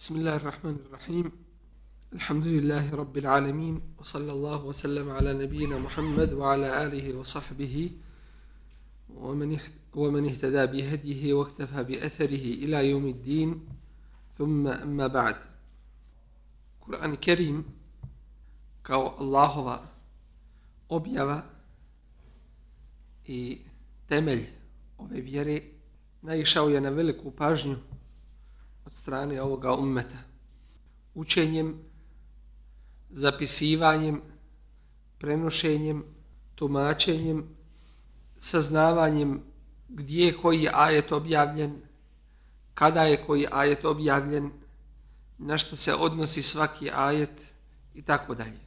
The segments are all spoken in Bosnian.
بسم الله الرحمن الرحيم. الحمد لله رب العالمين وصلى الله وسلم على نبينا محمد وعلى آله وصحبه ومن ومن اهتدى بهديه واكتفى بأثره إلى يوم الدين. ثم أما بعد. قرآن كريم كاو الله objava i temelj ove vjere naišao je na veliku pažnju od strane ovoga ummeta. Učenjem, zapisivanjem, prenošenjem, tumačenjem, saznavanjem gdje je koji ajet objavljen, kada je koji ajet objavljen, na što se odnosi svaki ajet i tako dalje.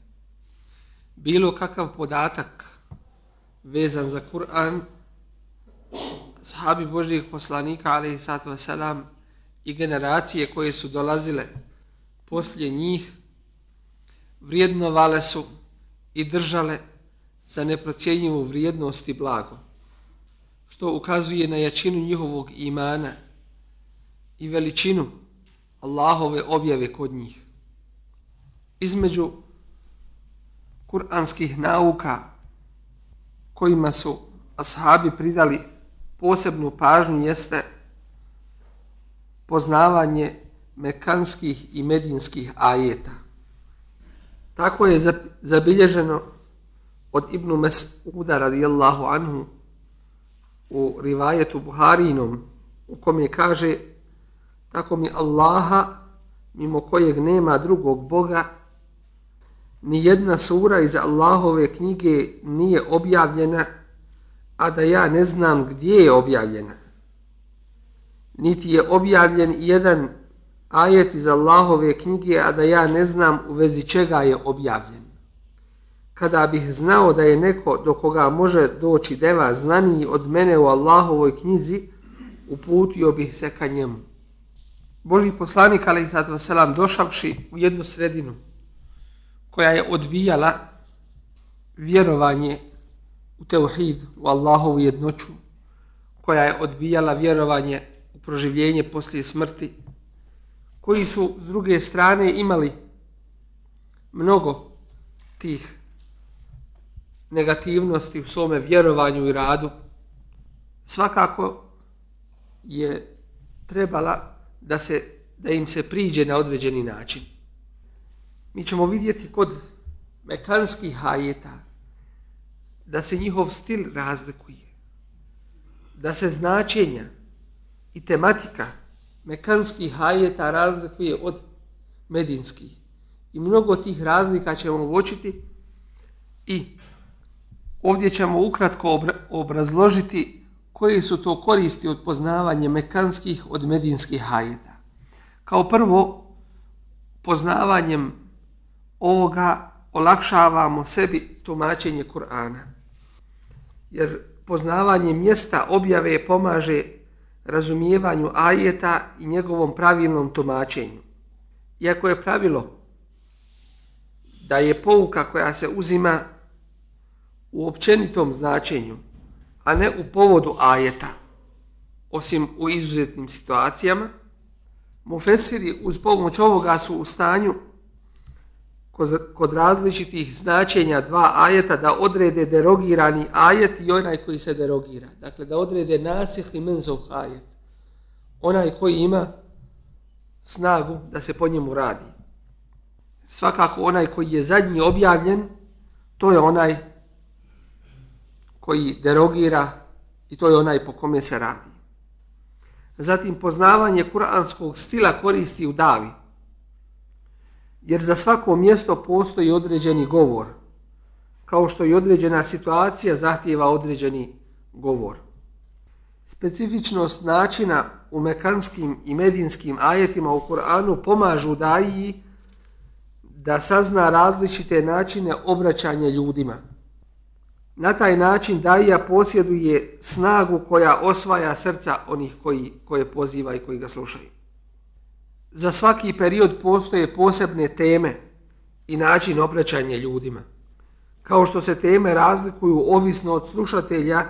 Bilo kakav podatak vezan za Kur'an, sahabi Božijeg poslanika, ali i sato selam, i generacije koje su dolazile poslije njih vrijednovale su i držale za neprocijenjivu vrijednost i blago, što ukazuje na jačinu njihovog imana i veličinu Allahove objave kod njih. Između kuranskih nauka kojima su ashabi pridali posebnu pažnju jeste poznavanje mekanskih i medinskih ajeta. Tako je zabilježeno od Ibnu Mes'uda radijallahu anhu u rivajetu Buharinom u kom je kaže tako mi Allaha mimo kojeg nema drugog Boga ni jedna sura iz Allahove knjige nije objavljena a da ja ne znam gdje je objavljena niti je objavljen jedan ajet iz Allahove knjige, a da ja ne znam u vezi čega je objavljen. Kada bih znao da je neko do koga može doći deva znaniji od mene u Allahovoj knjizi, uputio bih se ka njemu. Boži poslanik, ali i sad vaselam, došavši u jednu sredinu koja je odbijala vjerovanje u teuhid, u Allahovu jednoću, koja je odbijala vjerovanje proživljenje poslije smrti, koji su s druge strane imali mnogo tih negativnosti u svome vjerovanju i radu, svakako je trebala da, se, da im se priđe na određeni način. Mi ćemo vidjeti kod mekanskih hajeta da se njihov stil razlikuje, da se značenja i tematika mekanskih hajeta razlikuje od medinskih. I mnogo tih razlika ćemo uočiti i ovdje ćemo ukratko obrazložiti koje su to koristi od poznavanja mekanskih od medinskih hajeta. Kao prvo, poznavanjem ovoga olakšavamo sebi tumačenje Kur'ana. Jer poznavanje mjesta objave pomaže razumijevanju ajeta i njegovom pravilnom tumačenju. Iako je pravilo da je pouka koja se uzima u općenitom značenju, a ne u povodu ajeta, osim u izuzetnim situacijama, mufesiri uz pomoć ovoga su u stanju kod različitih značenja dva ajeta da odrede derogirani ajet i onaj koji se derogira. Dakle, da odrede nasih i menzov ajet. Onaj koji ima snagu da se po njemu radi. Svakako onaj koji je zadnji objavljen, to je onaj koji derogira i to je onaj po kome se radi. Zatim poznavanje kuranskog stila koristi u davi jer za svako mjesto postoji određeni govor, kao što i određena situacija zahtijeva određeni govor. Specifičnost načina u mekanskim i medinskim ajetima u Koranu pomažu daji da sazna različite načine obraćanja ljudima. Na taj način daija posjeduje snagu koja osvaja srca onih koji, koje poziva i koji ga slušaju za svaki period postoje posebne teme i način obraćanja ljudima. Kao što se teme razlikuju ovisno od slušatelja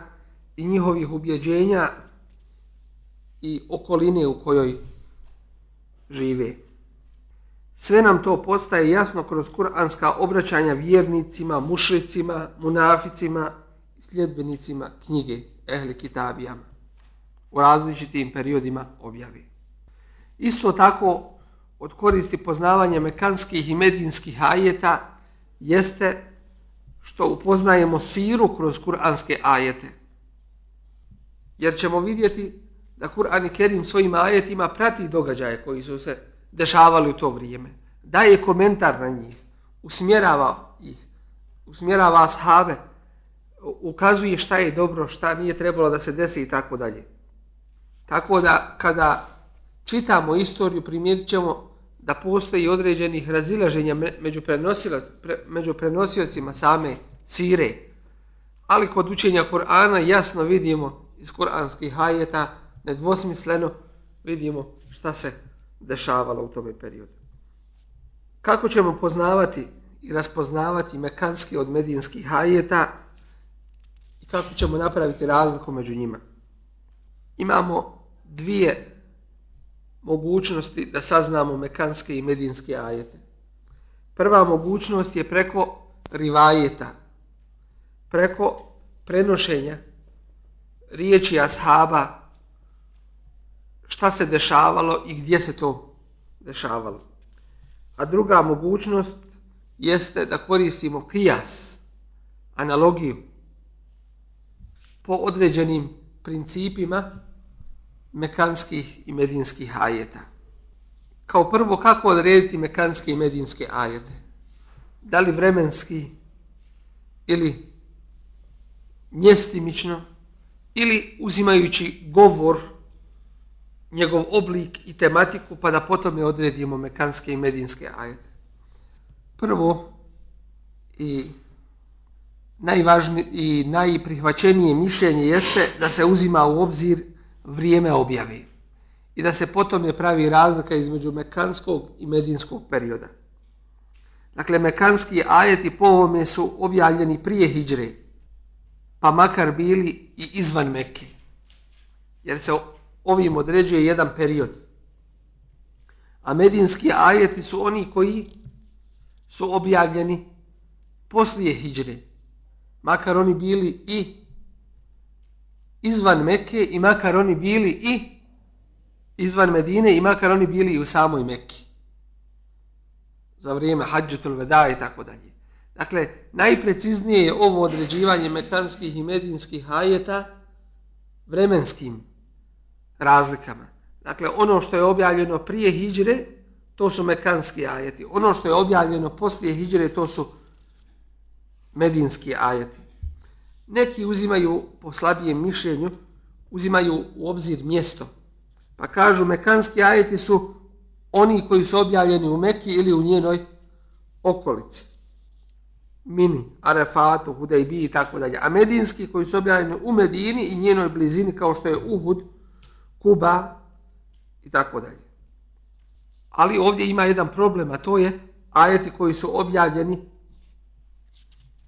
i njihovih ubjeđenja i okoline u kojoj žive. Sve nam to postaje jasno kroz kuranska obraćanja vjernicima, mušricima, munaficima i sljedbenicima knjige Ehli Kitabijama u različitim periodima objave. Isto tako, od koristi poznavanja mekanskih i medinskih ajeta jeste što upoznajemo siru kroz kuranske ajete. Jer ćemo vidjeti da Kur'an i Kerim svojim ajetima prati događaje koji su se dešavali u to vrijeme. Daje komentar na njih, usmjerava ih, usmjerava ashave, ukazuje šta je dobro, šta nije trebalo da se desi i tako dalje. Tako da kada čitamo istoriju primijetit ćemo da postoji određenih razilaženja među, među prenosiocima same sire. Ali kod učenja Kur'ana jasno vidimo iz kuranskih hajeta nedvosmisleno vidimo šta se dešavalo u tome periodu. Kako ćemo poznavati i raspoznavati mekanski od medijinskih hajeta i kako ćemo napraviti razliku među njima? Imamo dvije mogućnosti da saznamo mekanske i medinske ajete. Prva mogućnost je preko rivajeta, preko prenošenja riječi ashaba šta se dešavalo i gdje se to dešavalo. A druga mogućnost jeste da koristimo kijas, analogiju, po određenim principima mekanskih i medinskih ajeta. Kao prvo, kako odrediti mekanske i medinske ajete? Da li vremenski ili mjestimično ili uzimajući govor, njegov oblik i tematiku, pa da potom je odredimo mekanske i medinske ajete. Prvo i najvažnije i najprihvaćenije mišljenje jeste da se uzima u obzir vrijeme objave i da se potom je pravi razlika između mekanskog i medinskog perioda. Dakle, mekanski ajeti po ovome su objavljeni prije hijdre, pa makar bili i izvan Mekke, jer se ovim određuje jedan period. A medinski ajeti su oni koji su objavljeni poslije hijdre, makar oni bili i izvan Mekke i makar oni bili i izvan Medine i makar oni bili i u samoj Mekki. Za vrijeme hađutul veda i tako dalje. Dakle, najpreciznije je ovo određivanje mekanskih i medinskih ajeta vremenskim razlikama. Dakle, ono što je objavljeno prije hijdre, to su mekanski ajeti. Ono što je objavljeno poslije hijdre, to su medinski ajeti. Neki uzimaju po slabijem mišljenju, uzimaju u obzir mjesto. Pa kažu mekanski ajeti su oni koji su objavljeni u Mekki ili u njenoj okolici. Mini, Arefatu, Hudejbi i tako dalje. A medinski koji su objavljeni u Medini i njenoj blizini kao što je Uhud, Kuba i tako dalje. Ali ovdje ima jedan problem, a to je ajeti koji su objavljeni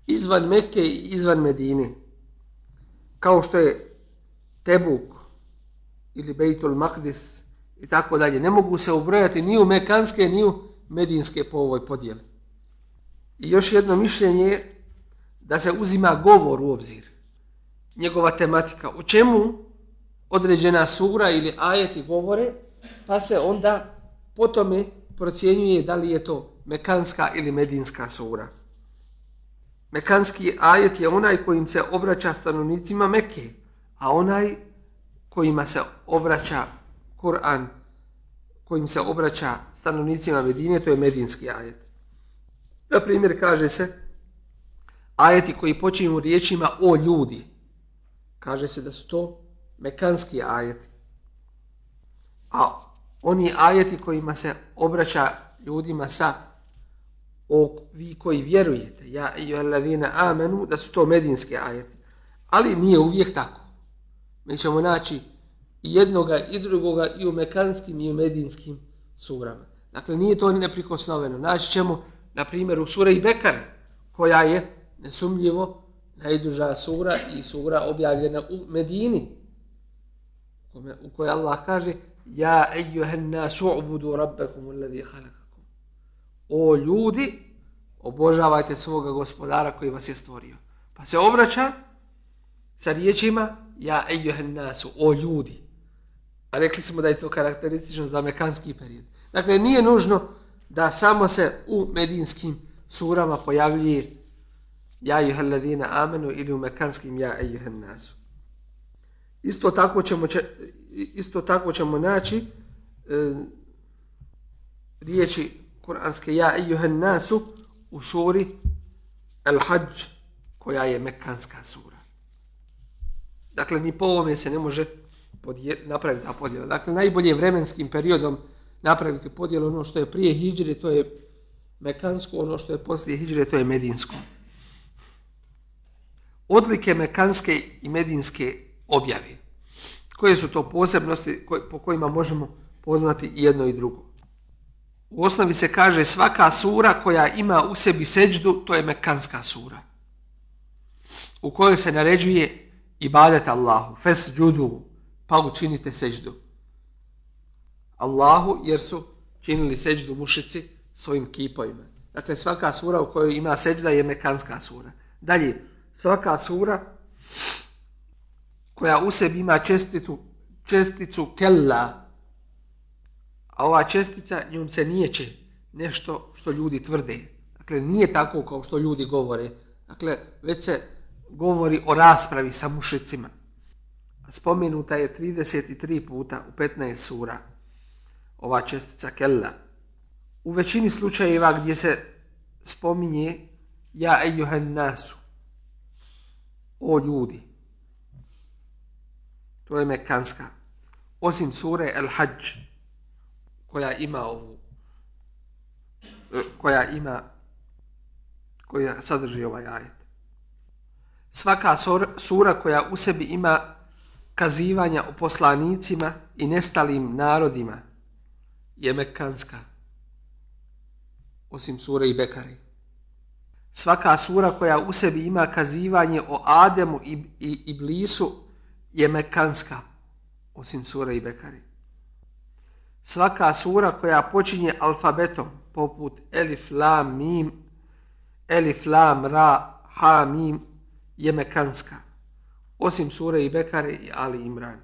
izvan Mekke i izvan Medine, kao što je Tebuk ili Bejtul Maqdis i tako dalje, ne mogu se ubrojati ni u Mekanske, ni u Medinske po ovoj podijeli. I još jedno mišljenje je da se uzima govor u obzir, njegova tematika, u čemu određena sura ili ajeti govore, pa se onda potome procjenjuje da li je to Mekanska ili Medinska sura. Mekanski ajet je onaj kojim se obraća stanovnicima Mekke, a onaj kojima se obraća Kur'an, kojim se obraća stanovnicima Medine, to je medinski ajet. Na primjer, kaže se, ajeti koji počinju riječima o ljudi, kaže se da su to mekanski ajeti. A oni ajeti kojima se obraća ljudima sa o vi koji vjerujete, ja i alladina amenu, da su to medinske ajete. Ali nije uvijek tako. Mi ćemo naći i jednoga i drugoga i u mekanskim i u medinskim surama. Dakle, nije to ni neprikosnoveno. Naći ćemo, na primjer, u sura i Bekare, koja je nesumljivo najduža sura i sura objavljena u Medini, u kojoj Allah kaže Ja ejuhen nasu rabbekum alladhi halakakum o ljudi, obožavajte svoga gospodara koji vas je stvorio. Pa se obraća sa riječima ja ejuhen nasu, o ljudi. A rekli smo da je to karakteristično za mekanski period. Dakle, nije nužno da samo se u medinskim surama pojavljuje ja ejuhen ladina amenu ili u mekanskim ja ejuhen nasu. Isto tako ćemo, će, isto tako ćemo naći e, riječi kuranske ja ejuhen nasu u suri El Hajj koja je mekanska sura. Dakle, ni po ovome se ne može podje, napraviti ta podjela. Dakle, najbolje vremenskim periodom napraviti podjelu ono što je prije hijđre, to je mekansko, ono što je poslije hijđre, to je medinsko. Odlike mekanske i medinske objave. Koje su to posebnosti po kojima možemo poznati jedno i drugo? U osnovi se kaže svaka sura koja ima u sebi seđdu, to je mekanska sura. U kojoj se naređuje ibadet Allahu, fes džudu, pa učinite seđdu. Allahu, jer su činili seđdu mušici svojim kipovima. Dakle, svaka sura u kojoj ima seđda je mekanska sura. Dalje, svaka sura koja u sebi ima čestitu, česticu kella, a ova čestica njom se nijeće nešto što ljudi tvrde. Dakle, nije tako kao što ljudi govore. Dakle, već se govori o raspravi sa mušicima. Spomenuta je 33 puta u 15 sura ova čestica kella. U većini slučajeva gdje se spominje ja ejuhen nasu, o ljudi, to je mekanska, osim sure El Hajj, koja ima ovu e, koja ima koja sadrži ovaj ajet. Svaka sura koja u sebi ima kazivanja o poslanicima i nestalim narodima je mekanska, osim sure i Bekari. Svaka sura koja u sebi ima kazivanje o Ademu i, i, i Blisu je mekanska, osim sure i Bekari svaka sura koja počinje alfabetom poput elif, lam, mim, elif, lam, ra, ha, mim je mekanska. Osim sure i Bekare i Ali Imran.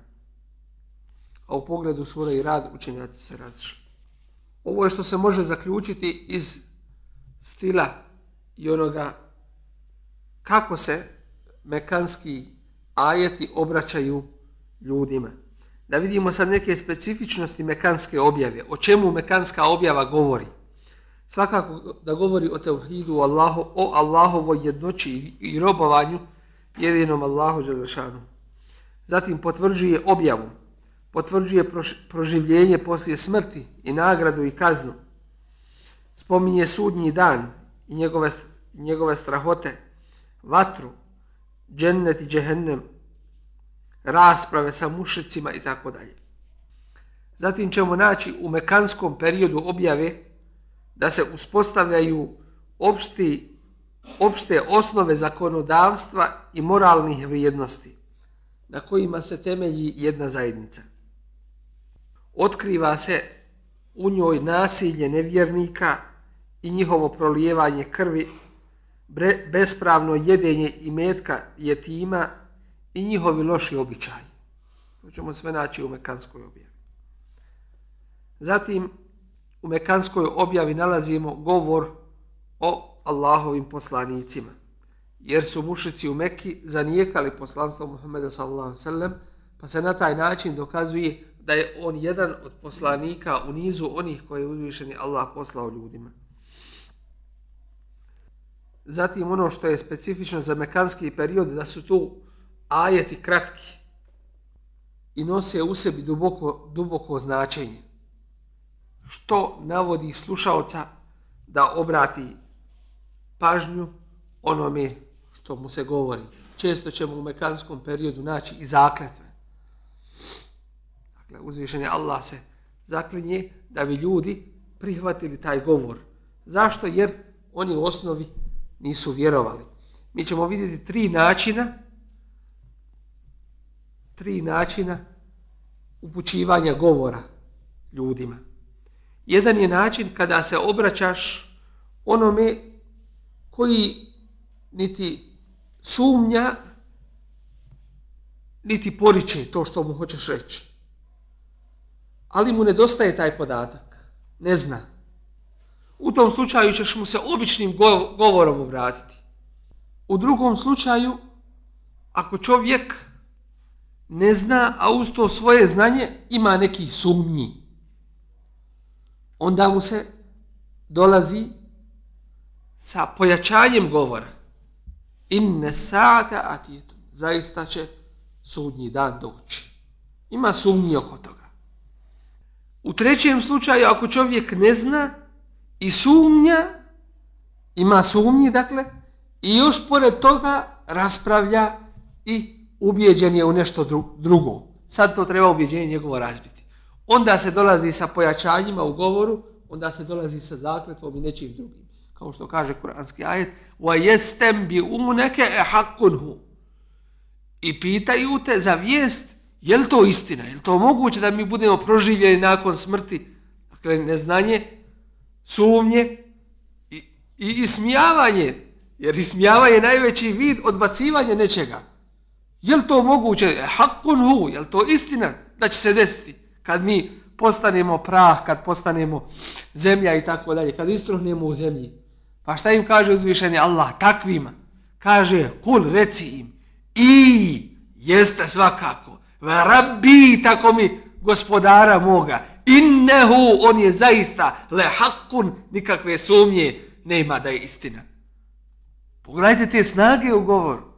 A u pogledu sure i rad učenjaci se različili. Ovo je što se može zaključiti iz stila i onoga kako se mekanski ajeti obraćaju ljudima da vidimo sad neke specifičnosti mekanske objave. O čemu mekanska objava govori? Svakako da govori o tevhidu Allahu, o Allahovoj jednoći i robovanju jedinom Allahu Đelešanu. Zatim potvrđuje objavu, potvrđuje proživljenje poslije smrti i nagradu i kaznu. Spominje sudnji dan i njegove, njegove strahote, vatru, džennet i džehennem, rasprave sa mušicima i tako dalje. Zatim ćemo naći u mekanskom periodu objave da se uspostavljaju opšti, opšte osnove zakonodavstva i moralnih vrijednosti na kojima se temelji jedna zajednica. Otkriva se u njoj nasilje nevjernika i njihovo prolijevanje krvi, bespravno jedenje i metka jetima i njihovi loši običaji. To ćemo sve naći u Mekanskoj objavi. Zatim, u Mekanskoj objavi nalazimo govor o Allahovim poslanicima. Jer su mušici u Mekki zanijekali poslanstvo Muhammeda sallallahu sallam, pa se na taj način dokazuje da je on jedan od poslanika u nizu onih koje je uzvišeni Allah poslao ljudima. Zatim ono što je specifično za mekanski period, da su tu ajeti kratki i nose u sebi duboko, duboko značenje, što navodi slušalca da obrati pažnju onome što mu se govori. Često ćemo u mekanskom periodu naći i zakletve. Dakle, uzvišenje Allah se zaklinje da bi ljudi prihvatili taj govor. Zašto? Jer oni u osnovi nisu vjerovali. Mi ćemo vidjeti tri načina tri načina upućivanja govora ljudima. Jedan je način kada se obraćaš onome koji niti sumnja, niti poriče to što mu hoćeš reći. Ali mu nedostaje taj podatak. Ne zna. U tom slučaju ćeš mu se običnim govorom obratiti. U drugom slučaju, ako čovjek ne zna, a uz to svoje znanje ima nekih sumnji, onda mu se dolazi sa pojačanjem govora. Inne sa'ata atijetu. Zaista će sudnji dan doći. Ima sumnji oko toga. U trećem slučaju, ako čovjek ne zna i sumnja, ima sumnji, dakle, i još pored toga raspravlja i ubijeđen je u nešto drugo. Sad to treba ubijeđenje njegovo razbiti. Onda se dolazi sa pojačanjima u govoru, onda se dolazi sa zakletvom i nečim drugim. Kao što kaže kuranski ajet, وَيَسْتَمْ بِعُنَكَ اَحَقُنْهُ I pitaju te za vijest, je li to istina? Je li to moguće da mi budemo proživljeni nakon smrti? Dakle, neznanje, sumnje i, i ismijavanje. Jer ismijavanje je najveći vid odbacivanja nečega. Je li to moguće? E, Hakunhu, je li to istina da će se desiti kad mi postanemo prah, kad postanemo zemlja i tako dalje, kad istruhnemo u zemlji? Pa šta im kaže uzvišeni Allah takvima? Kaže, kul reci im, i jeste svakako, ve rabbi tako mi gospodara moga, innehu, on je zaista le hakun, nikakve sumnje nema da je istina. Pogledajte te snage u govoru.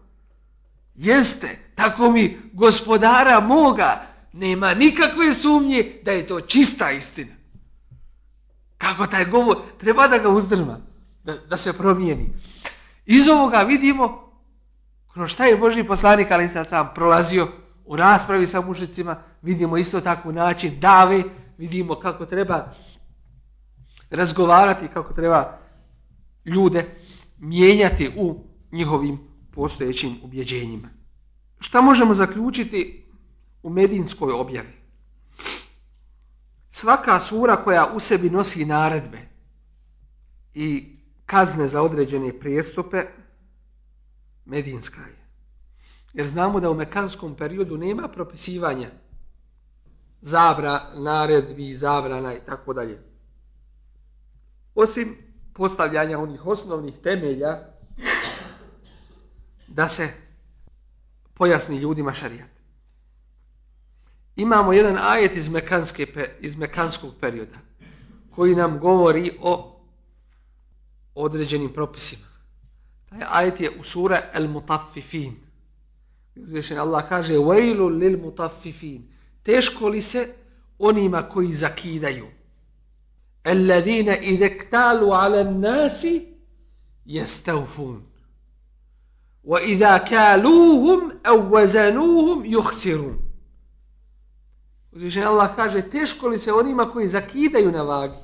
Jeste, tako mi gospodara moga, nema nikakve sumnje da je to čista istina. Kako taj govor, treba da ga uzdrma da, da se promijeni. Iz ovoga vidimo kroz šta je Boži poslanik ali sad sam prolazio u raspravi sa mušicima, vidimo isto tako način dave, vidimo kako treba razgovarati, kako treba ljude mijenjati u njihovim postojećim ubjeđenjima. Šta možemo zaključiti u medinskoj objavi? Svaka sura koja u sebi nosi naredbe i kazne za određene prijestupe, medinska je. Jer znamo da u mekanskom periodu nema propisivanja zabra, naredbi, zabrana i tako dalje. Osim postavljanja onih osnovnih temelja da se pojasni ljudima šarijat. Imamo jedan ajet iz, mekanske, iz mekanskog perioda koji nam govori o određenim propisima. Taj ajet je u sura El Mutaffifin. Uzvišen Allah kaže Vajlu lil mutaffifin. Teško li se onima koji zakidaju? Alladine idektalu ala nasi jestavfun. وإذا idha أو au wazanuhum yuhsirun. Uzvišen Allah kaže teško li se onima koji zakidaju na vagi?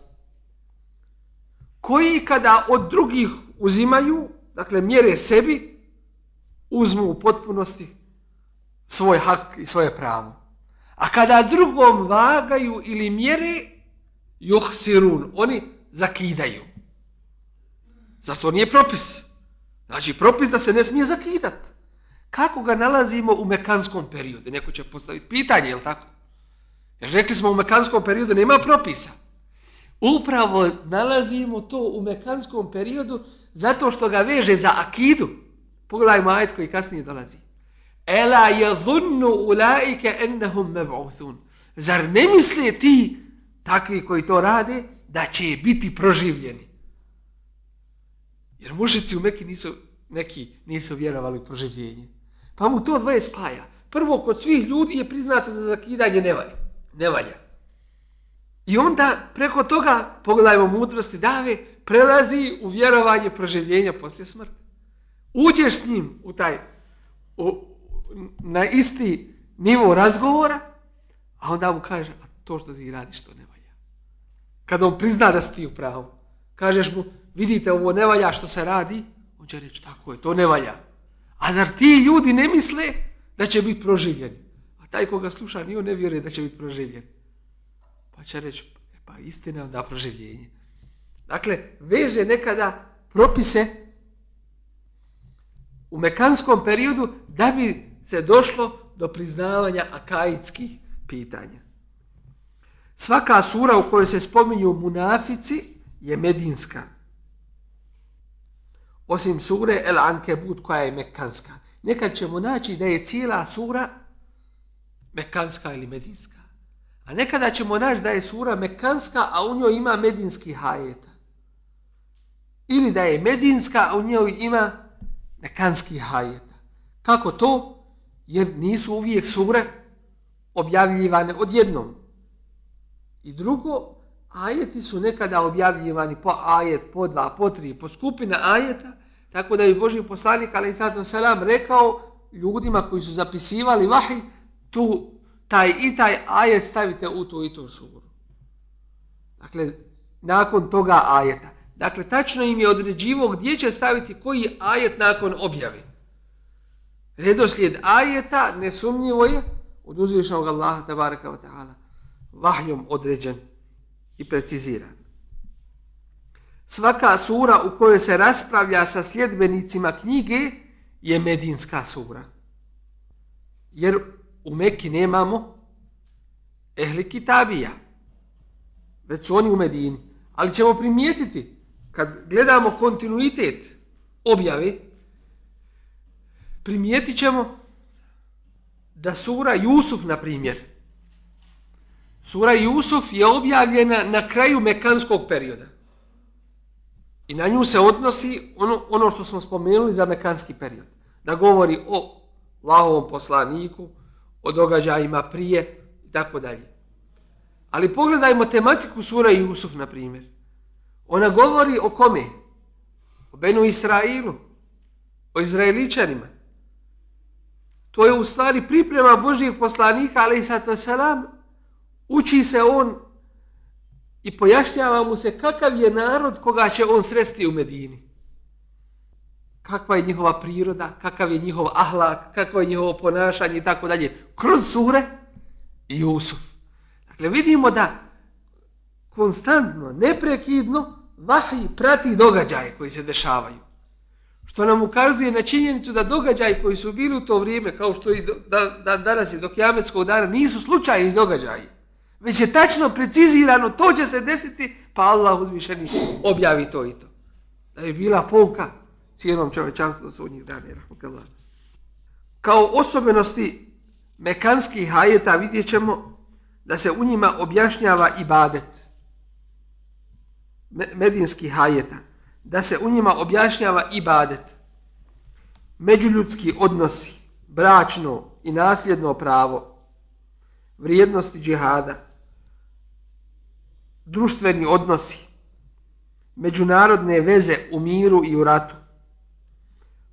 koji kada od drugih uzimaju, dakle mjere sebi, uzmu u potpunosti svoj hak i svoje pravo. A kada drugom vagaju ili mjere, juhsirun, oni zakidaju. Zato nije propis. Znači, propis da se ne smije zakidat. Kako ga nalazimo u mekanskom periodu? Neko će postaviti pitanje, je li tako? Jer rekli smo u mekanskom periodu nema propisa. Upravo nalazimo to u mekanskom periodu zato što ga veže za akidu. Pogledajmo ajet koji kasnije dolazi. Ela je zunnu ulaike ennehum mev'uthun. Zar ne misle ti, takvi koji to rade, da će biti proživljeni? Jer mušici u Meki nisu, neki nisu vjerovali u proživljenje. Pa mu to dvoje spaja. Prvo, kod svih ljudi je priznato da zakidanje ne valja. Ne valja. I onda preko toga, pogledajmo mudrosti dave, prelazi u vjerovanje proživljenja poslije smrti. Uđeš s njim u taj, u, na isti nivo razgovora, a onda mu kaže, a to što ti radiš, to ne valja. Kada on prizna da si ti u pravu, kažeš mu, vidite, ovo ne valja što se radi, on će reći, tako je, to ne valja. A zar ti ljudi ne misle da će biti proživljeni? A taj koga sluša, nije ne vjeruje da će biti proživljen. Pa će reći, e, pa istina da proživljenje. Dakle, veže nekada propise u mekanskom periodu da bi se došlo do priznavanja akaidskih pitanja. Svaka sura u kojoj se spominju munafici je medinska. Osim sure El Ankebut koja je mekanska. Nekad ćemo naći da je cijela sura mekanska ili medinska. A nekada ćemo naći da je sura mekanska, a u njoj ima medinski hajeta. Ili da je medinska, a u njoj ima mekanski hajeta. Kako to? Jer nisu uvijek sure objavljivane odjednom. I drugo, ajeti su nekada objavljivani po ajet, po dva, po tri, po skupina ajeta, tako da je Boži poslanik, ali i sato selam, rekao ljudima koji su zapisivali vahi, tu taj i taj ajet stavite u tu i tu suru. Dakle, nakon toga ajeta. Dakle, tačno im je određivo gdje će staviti koji ajet nakon objave. Redoslijed ajeta nesumnjivo je od uzvišnog Allaha tabaraka wa ta'ala vahjom određen i preciziran. Svaka sura u kojoj se raspravlja sa sljedbenicima knjige je medinska sura. Jer u Mekki nemamo ehli kitabija. Već su oni u Medini. Ali ćemo primijetiti, kad gledamo kontinuitet objave, primijetit ćemo da sura Jusuf, na primjer, sura Jusuf je objavljena na kraju mekanskog perioda. I na nju se odnosi ono, ono što smo spomenuli za mekanski period. Da govori o Allahovom poslaniku, o događajima prije i tako dalje. Ali pogledajmo tematiku sura Jusuf, na primjer. Ona govori o kome? O Benu Israilu, o Izraeličanima. To je u stvari priprema Božijeg poslanika, ali i sato uči se on i pojašnjava mu se kakav je narod koga će on sresti u Medini kakva je njihova priroda, kakav je njihov ahlak, kakvo je njihovo ponašanje i tako dalje. Kroz sure i Jusuf. Dakle, vidimo da konstantno, neprekidno, vahij prati događaje koji se dešavaju. Što nam ukazuje na činjenicu da događaji koji su bili u to vrijeme, kao što i do, da, da, danas je do kiametskog dana, nisu slučajni događaji. Već je tačno precizirano, to će se desiti, pa Allah uzvišeni objavi to i to. Da je bila pouka cijelom čovečanstvu sudnjih dana. Kao osobenosti mekanskih hajeta vidjet ćemo da se u njima objašnjava ibadet medinskih hajeta, da se u njima objašnjava ibadet, međuljudski odnosi, bračno i nasljedno pravo, vrijednosti džihada, društveni odnosi, međunarodne veze u miru i u ratu,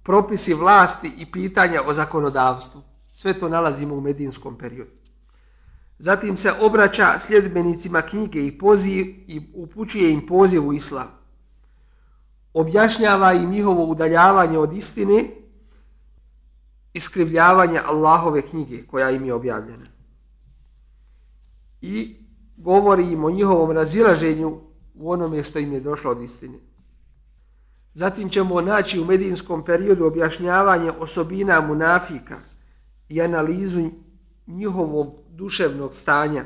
propisi vlasti i pitanja o zakonodavstvu. Sve to nalazimo u medinskom periodu. Zatim se obraća sljedbenicima knjige i, poziv, i upućuje im poziv u islam. Objašnjava im njihovo udaljavanje od istine iskrivljavanje Allahove knjige koja im je objavljena. I govori im o njihovom razilaženju u onome što im je došlo od istine. Zatim ćemo naći u medijinskom periodu objašnjavanje osobina munafika i analizu njihovog duševnog stanja,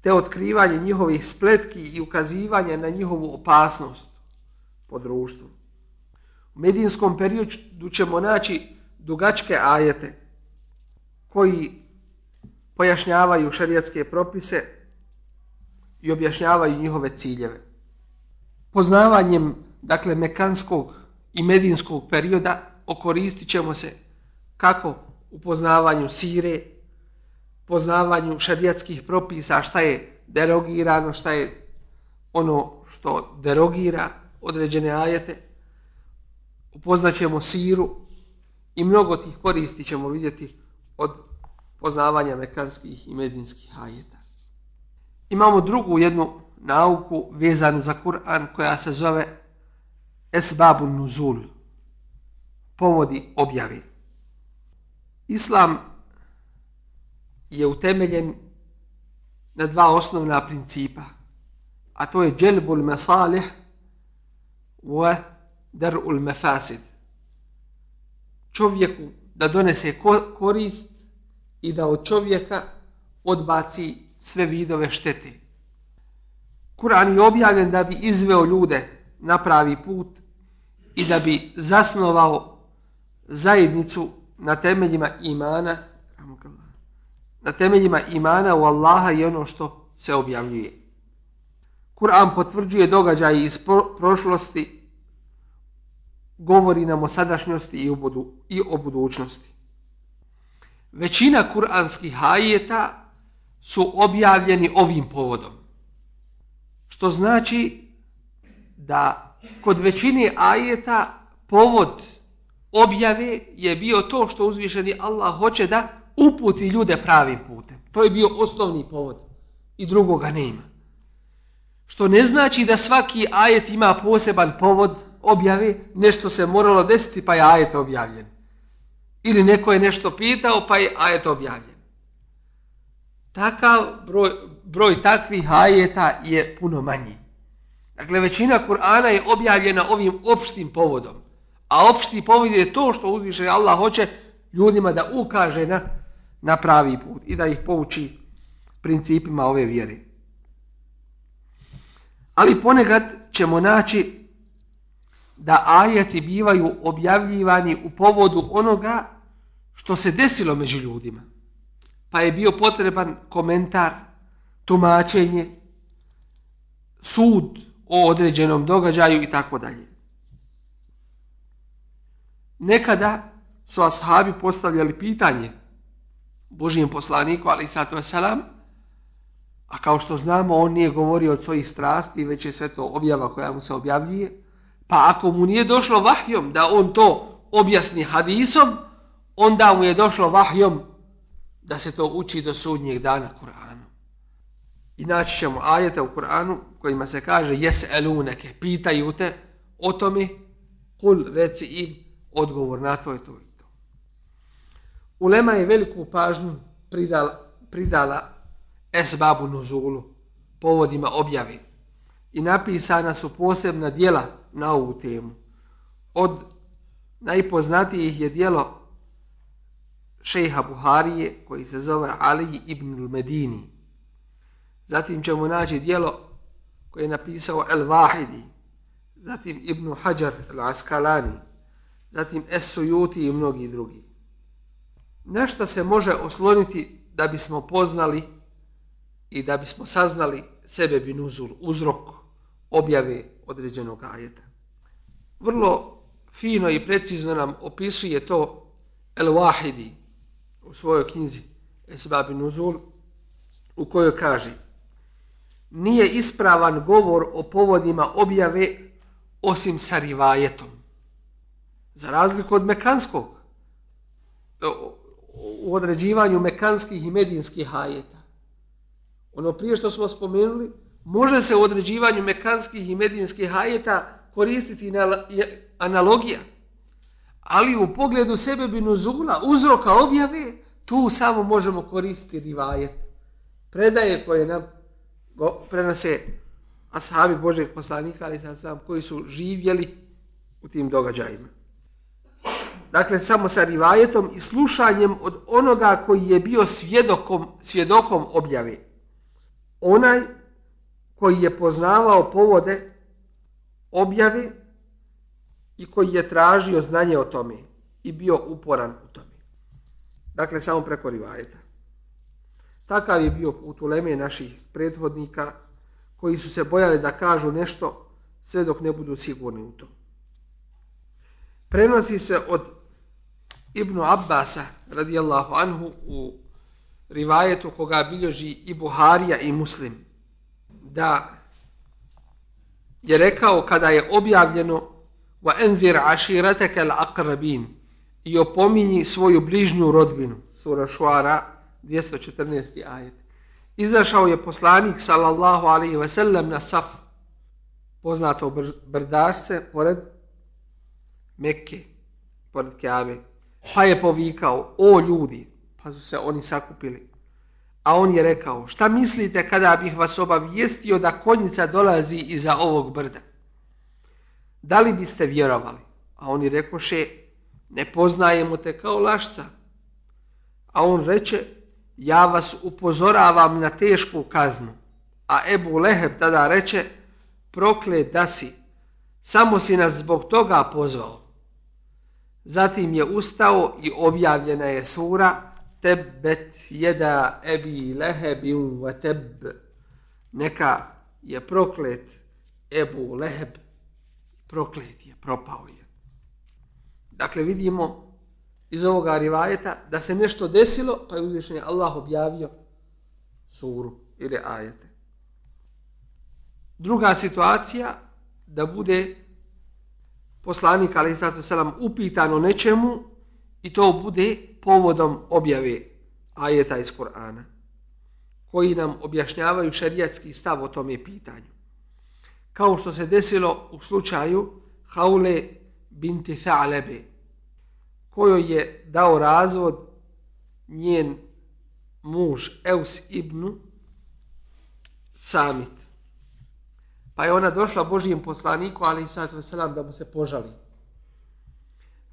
te otkrivanje njihovih spletki i ukazivanje na njihovu opasnost po društvu. U medijinskom periodu ćemo naći dugačke ajete koji pojašnjavaju šarijatske propise i objašnjavaju njihove ciljeve. Poznavanjem dakle, mekanskog i medinskog perioda okoristit ćemo se kako u poznavanju sire, poznavanju šarijatskih propisa, šta je derogirano, šta je ono što derogira određene ajete, upoznaćemo siru i mnogo tih koristi ćemo vidjeti od poznavanja mekanskih i medinskih ajeta. Imamo drugu jednu nauku vezanu za Kur'an koja se zove esbabu nuzul, povodi objave. Islam je utemeljen na dva osnovna principa, a to je dželbul mesalih wa darul mefasid. Čovjeku da donese korist i da od čovjeka odbaci sve vidove štete. Kur'an je objavljen da bi izveo ljude na pravi put i da bi zasnovao zajednicu na temeljima imana na temeljima imana u Allaha i ono što se objavljuje. Kur'an potvrđuje događaje iz prošlosti, govori nam o sadašnjosti i o, budu, i o budućnosti. Većina kuranskih ajeta su objavljeni ovim povodom. Što znači da kod većine ajeta povod objave je bio to što uzvišeni Allah hoće da uputi ljude pravim putem. To je bio osnovni povod i drugoga nema. Što ne znači da svaki ajet ima poseban povod objave, nešto se moralo desiti pa je ajet objavljen. Ili neko je nešto pitao pa je ajet objavljen. Takav broj, broj takvih ajeta je puno manji. Dakle, većina Kur'ana je objavljena ovim opštim povodom. A opšti povod je to što uzviše Allah hoće ljudima da ukaže na, na pravi put i da ih pouči principima ove vjere. Ali ponekad ćemo naći da ajeti bivaju objavljivani u povodu onoga što se desilo među ljudima. Pa je bio potreban komentar, tumačenje, sud o određenom događaju i tako dalje. Nekada su ashabi postavljali pitanje Božijem poslaniku, ali i sato selam, a kao što znamo, on nije govorio od svojih strasti, već je sve to objava koja mu se objavljuje, pa ako mu nije došlo vahjom da on to objasni hadisom, onda mu je došlo vahjom da se to uči do sudnjeg dana Kur'anu. I naći ćemo ajete u Kur'anu kojima se kaže jes eluneke, pitaju te o tome, kul reci im, odgovor na to je to i to. Ulema je veliku pažnju pridala, pridala esbabu nuzulu, povodima objave. I napisana su posebna dijela na ovu temu. Od najpoznatijih je dijelo šeha Buharije, koji se zove Ali ibn Medini. Zatim ćemo naći dijelo koje je napisao El Vahidi, zatim Ibn Hajar El Askalani, zatim Es-Sujuti i mnogi drugi. Nešto se može osloniti da bismo poznali i da bismo saznali sebe binuzul, uzrok objave određenog ajeta. Vrlo fino i precizno nam opisuje to El-Wahidi u svojoj knjizi Esbabi Nuzul u kojoj kaže nije ispravan govor o povodima objave osim sa rivajetom. Za razliku od mekanskog, e, u određivanju mekanskih i medinskih hajeta. Ono prije što smo spomenuli, može se u određivanju mekanskih i medinskih hajeta koristiti analogija. Ali u pogledu sebe nuzula, uzroka objave, tu samo možemo koristiti rivajet. Predaje koje nam go, prenose ashabi Božeg poslanika, ali sam koji su živjeli u tim događajima dakle samo sa rivajetom i slušanjem od onoga koji je bio svjedokom, svjedokom objave. Onaj koji je poznavao povode objavi i koji je tražio znanje o tome i bio uporan u tome. Dakle, samo preko rivajeta. Takav je bio put uleme naših prethodnika koji su se bojali da kažu nešto sve dok ne budu sigurni u to. Prenosi se od Ibnu Abbasa radijallahu anhu u rivajetu koga bilježi i Buharija i Muslim da je rekao kada je objavljeno wa envir aširataka al-aqrabin i opominji svoju bližnju rodbinu sura Šuara 214. ajet izašao je poslanik sallallahu alaihi ve sellem na saf poznato brdašce pored Mekke pored Kabe Pa je povikao, o ljudi, pa su se oni sakupili. A on je rekao, šta mislite kada bih vas obavijestio da konjica dolazi iza ovog brda? Da li biste vjerovali? A oni rekoše, ne poznajemo te kao lašca. A on reče, ja vas upozoravam na tešku kaznu. A Ebu Leheb tada reče, proklet da si, samo si nas zbog toga pozvao. Zatim je ustao i objavljena je sura Tebet jeda ebi lehebin wa teb. Neka je proklet Ebu Leheb, proklet je, propao je. Dakle, vidimo iz ovoga rivajeta da se nešto desilo, pa je uzvišen Allah objavio suru ili ajete. Druga situacija, da bude poslanik, ali sada selam, upitan o nečemu i to bude povodom objave ajeta iz Korana, koji nam objašnjavaju šerijatski stav o tome pitanju. Kao što se desilo u slučaju Haule binti Tha'lebe, kojoj je dao razvod njen muž Eus ibn Samit. Pa je ona došla Božijem poslaniku, ali i sad da mu se požali.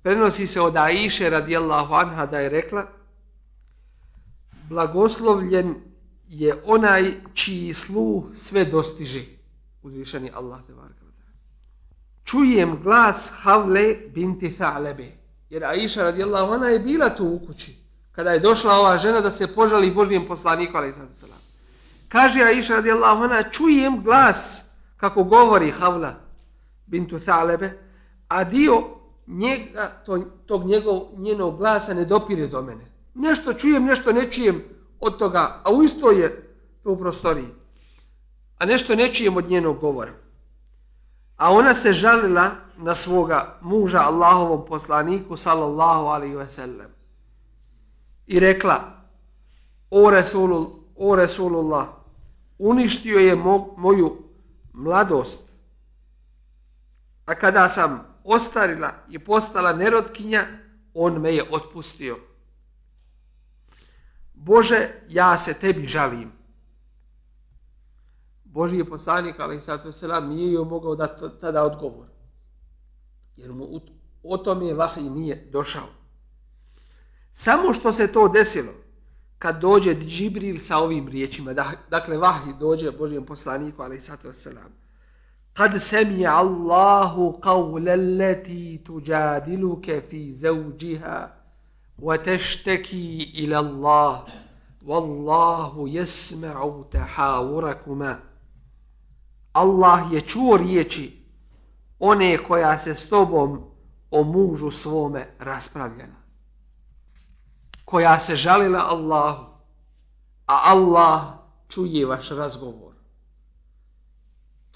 Prenosi se od Aiše radijallahu anha da je rekla blagoslovljen je onaj čiji sluh sve dostiže. Uzvišeni Allah te varka. Čujem glas Havle binti Tha'lebe. Jer Aisha radijallahu anha je bila tu u kući. Kada je došla ova žena da se požali Božijem poslaniku, alaih i sad. Kaže Aisha radijallahu anha, čujem glas kako govori Havla bintu Thalebe, a dio njega, to, tog njegov, njenog glasa ne dopire do mene. Nešto čujem, nešto ne čujem od toga, a u isto je to u prostoriji. A nešto ne čujem od njenog govora. A ona se žalila na svoga muža Allahovom poslaniku, sallallahu alaihi ve sellem. I rekla, o, Resulul, o Resulullah, uništio je mo, moju mladost. A kada sam ostarila i postala nerotkinja, on me je otpustio. Bože, ja se tebi žalim. Boži je poslanik, ali sad se selam, nije joj mogao dati tada odgovor. Jer mu o tome vahij nije došao. Samo što se to desilo, kad dođe Džibril sa ovim riječima, dakle vahi dođe Božijem poslaniku, ali sad selam. Kad سمع Allahu قول التي تجادلك fi زوجها wa إلى ila Allah, wallahu تحاوركما tahawurakuma. Allah je čuo riječi one koja se s tobom o mužu svome raspravljena koja se žalila Allahu, a Allah čuje vaš razgovor.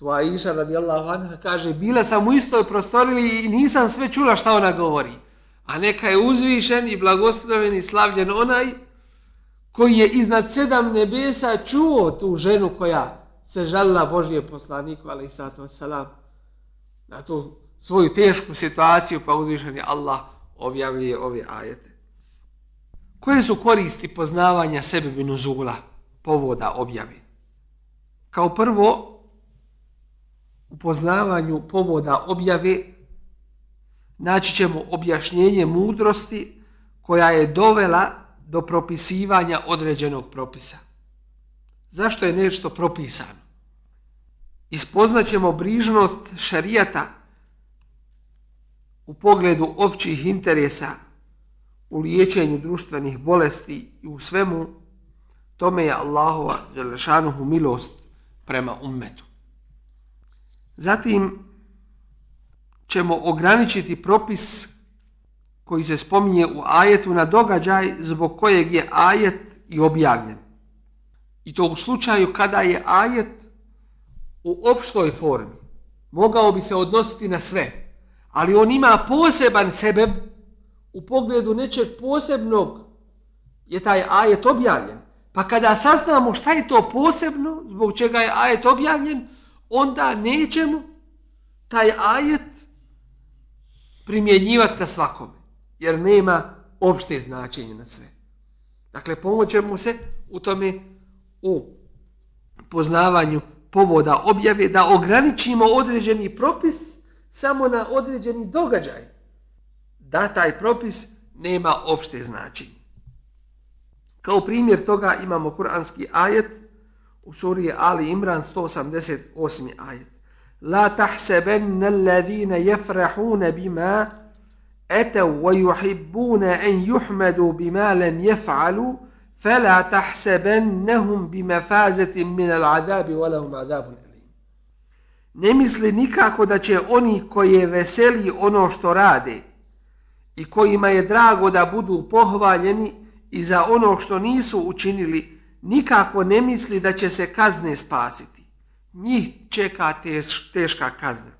Tvoja Iša radijallahu anha kaže, bila sam u istoj prostorili i nisam sve čula šta ona govori. A neka je uzvišen i blagosloven i slavljen onaj koji je iznad sedam nebesa čuo tu ženu koja se žalila Božije poslaniku, ali i sato salam, na tu svoju tešku situaciju, pa uzvišen je Allah objavljuje ove ajete. Koje su koristi poznavanja sebe binuzula, povoda objavi? Kao prvo, u poznavanju povoda objave naći ćemo objašnjenje mudrosti koja je dovela do propisivanja određenog propisa. Zašto je nešto propisano? Ispoznaćemo brižnost šarijata u pogledu općih interesa u liječenju društvenih bolesti i u svemu, tome je Allahova želešanuhu milost prema ummetu. Zatim ćemo ograničiti propis koji se spominje u ajetu na događaj zbog kojeg je ajet i objavljen. I to u slučaju kada je ajet u opštoj formi. Mogao bi se odnositi na sve, ali on ima poseban sebe u pogledu nečeg posebnog je taj ajet objavljen. Pa kada saznamo šta je to posebno, zbog čega je ajet objavljen, onda nećemo taj ajet primjenjivati na svakome. Jer nema opšte značenje na sve. Dakle, pomoćemo se u tome u poznavanju povoda objave da ograničimo određeni propis samo na određeni događaj. Da taj propis nema opšte značenje. Kao primjer toga imamo kuranski ajet u suri Ali Imran 188. ajet. La tahsebenna alladhina jefrahuna bima etav wa yuhibbuna en yuhmadu bima lam jef'alu fela tahsebennahum bimafazetim min al-adabi wa lahum adabun alim. Ne misli nikako da će oni koje veseli ono što rade i kojima je drago da budu pohvaljeni i za ono što nisu učinili, nikako ne misli da će se kazne spasiti. Njih čeka teš, teška kazna.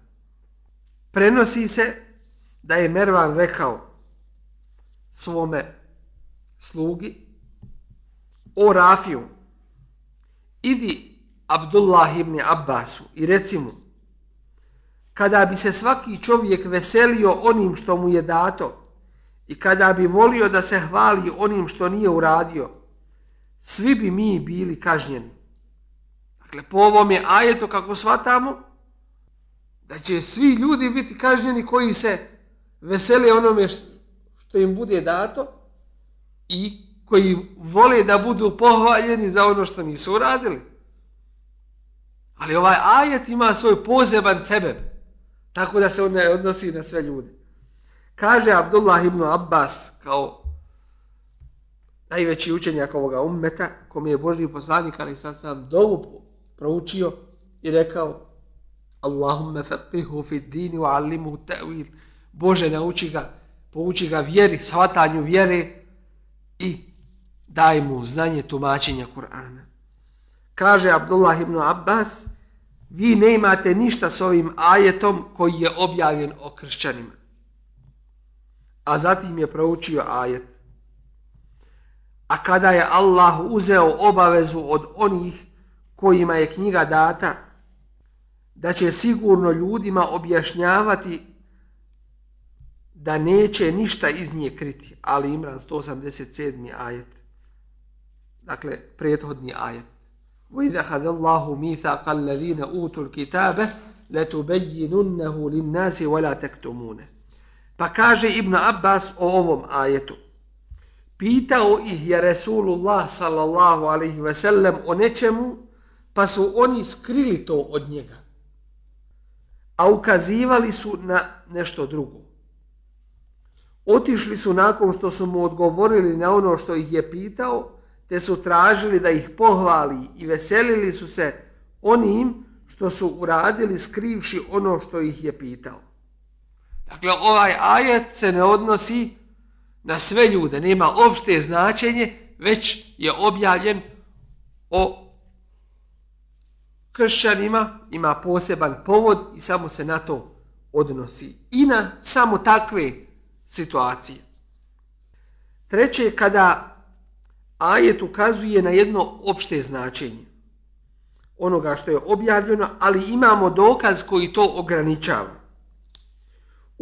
Prenosi se da je Mervan rekao svome slugi, o Rafiju, idi Abdullah ibn Abbasu i reci mu, kada bi se svaki čovjek veselio onim što mu je dato i kada bi volio da se hvali onim što nije uradio, svi bi mi bili kažnjeni. Dakle, po ovom je ajeto kako shvatamo, da će svi ljudi biti kažnjeni koji se veseli onome što im bude dato i koji vole da budu pohvaljeni za ono što nisu uradili. Ali ovaj ajet ima svoj poseban sebe, tako da se on ne odnosi na sve ljude. Kaže Abdullah ibn Abbas kao najveći učenjak ovoga ummeta, kom je Božji poslanik, ali sad sam dovu proučio i rekao Allahumma faqihu fi dini wa allimu ta'wil. Bože, nauči ga, pouči ga vjeri, shvatanju vjere i daj mu znanje tumačenja Kur'ana. Kaže Abdullah ibn Abbas, vi ne imate ništa s ovim ajetom koji je objavljen o kršćanima. A zatim je proučio ajet A kada je Allah uzeo obavezu od onih kojima je knjiga data, da će sigurno ljudima objašnjavati da neće ništa iz nje kriti. Ali Imran 187. ajet dakle, prethodni ajet. وَإِذَا خَذَ اللَّهُ مِيثَاقَ الَّذِينَ أُوتُوا الْكِتَابَ لَتُبَيِّنُنَّهُ لِلنَّاسِ وَلَا تَكْتُمُونَ Pa kaže Ibn Abbas o ovom ajetu. Pitao ih je Resulullah sallallahu alaihi ve sellem o nečemu, pa su oni skrili to od njega. A ukazivali su na nešto drugo. Otišli su nakon što su mu odgovorili na ono što ih je pitao, te su tražili da ih pohvali i veselili su se onim što su uradili skrivši ono što ih je pitao. Dakle, ovaj ajet se ne odnosi na sve ljude, nema opšte značenje, već je objavljen o kršćanima, ima poseban povod i samo se na to odnosi. I na samo takve situacije. Treće, kada ajet ukazuje na jedno opšte značenje onoga što je objavljeno, ali imamo dokaz koji to ograničava.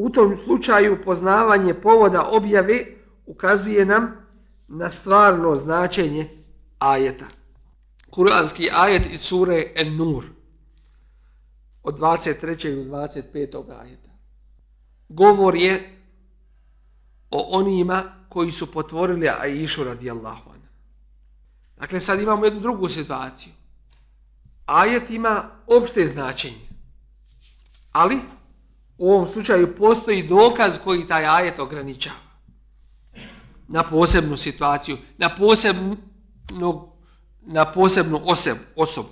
U tom slučaju poznavanje povoda objave ukazuje nam na stvarno značenje ajeta. Kuranski ajet iz sure En-Nur od 23. do 25. ajeta. Govor je o onima koji su potvorili Aishu radijallahu anha. Dakle, sad imamo jednu drugu situaciju. Ajet ima opšte značenje. Ali, u ovom slučaju postoji dokaz koji taj ajet ograničava. Na posebnu situaciju, na posebnu, na posebnu oseb, osobu.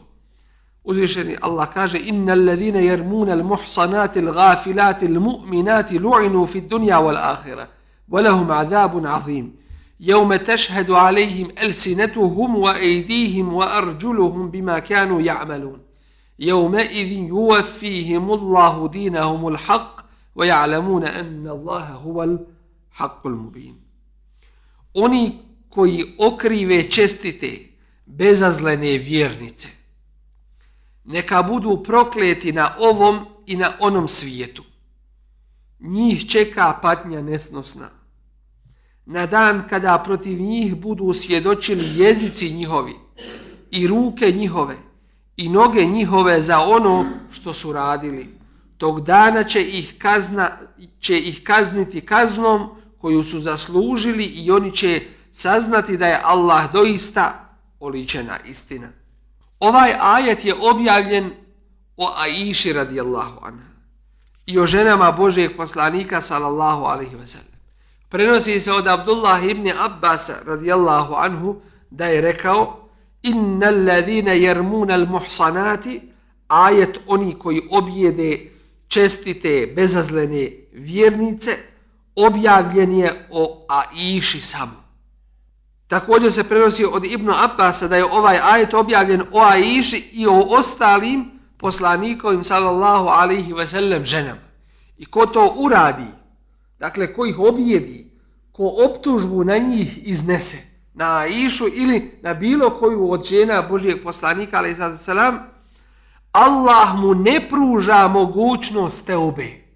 Uzvišeni Allah kaže Inna alladhina yarmuna al-muhsanati al-ghafilati al-mu'minati lu'inu fi dunya wal-akhirah wa lahum 'adhabun 'azim. يوم تشهد عليهم ألسنتهم وأيديهم وأرجلهم بما كانوا يعملون يومئذ يوفيهم الله دينهم الحق ويعلمون أن الله هو الحق المبين Oni koji okrive čestite bezazlene vjernice, neka budu prokleti na ovom i na onom svijetu. Njih čeka patnja nesnosna na dan kada protiv njih budu svjedočili jezici njihovi i ruke njihove i noge njihove za ono što su radili. Tog dana će ih, kazna, će ih kazniti kaznom koju su zaslužili i oni će saznati da je Allah doista oličena istina. Ovaj ajet je objavljen o Aiši radijallahu anha i o ženama Božijeg poslanika sallallahu alaihi ve sellem. Prenosi se od Abdullah ibn Abbas radijallahu anhu da je rekao Inna allazina yarmuna al-muhsanati ajet oni koji objede čestite, bezazlene vjernice objavljen je o Aiši samo. Također se prenosi od Ibnu Abbasa da je ovaj ajet objavljen o Aiši i o ostalim poslanikovim sallallahu alaihi ve sellem ženama. I ko to uradi, dakle ko ih objedi, ko optužbu na njih iznese, na Išu ili na bilo koju od žena Božijeg poslanika ali sad selam, Allah mu ne pruža mogućnost te obe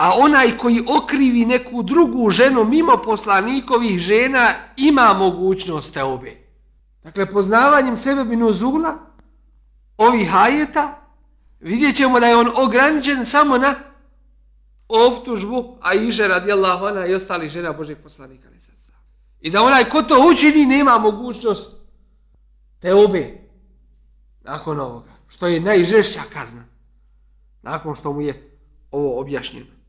a onaj koji okrivi neku drugu ženu mimo poslanikovih žena ima mogućnost te obe. Dakle, poznavanjem sebe binuzula ovih hajeta vidjet ćemo da je on ograničen samo na optužbu a iže radijallahu ona i ostali žena Božeg poslanika. I da onaj ko to učini nema mogućnost te obe nakon ovoga, što je najžešća kazna nakon što mu je ovo objašnjeno.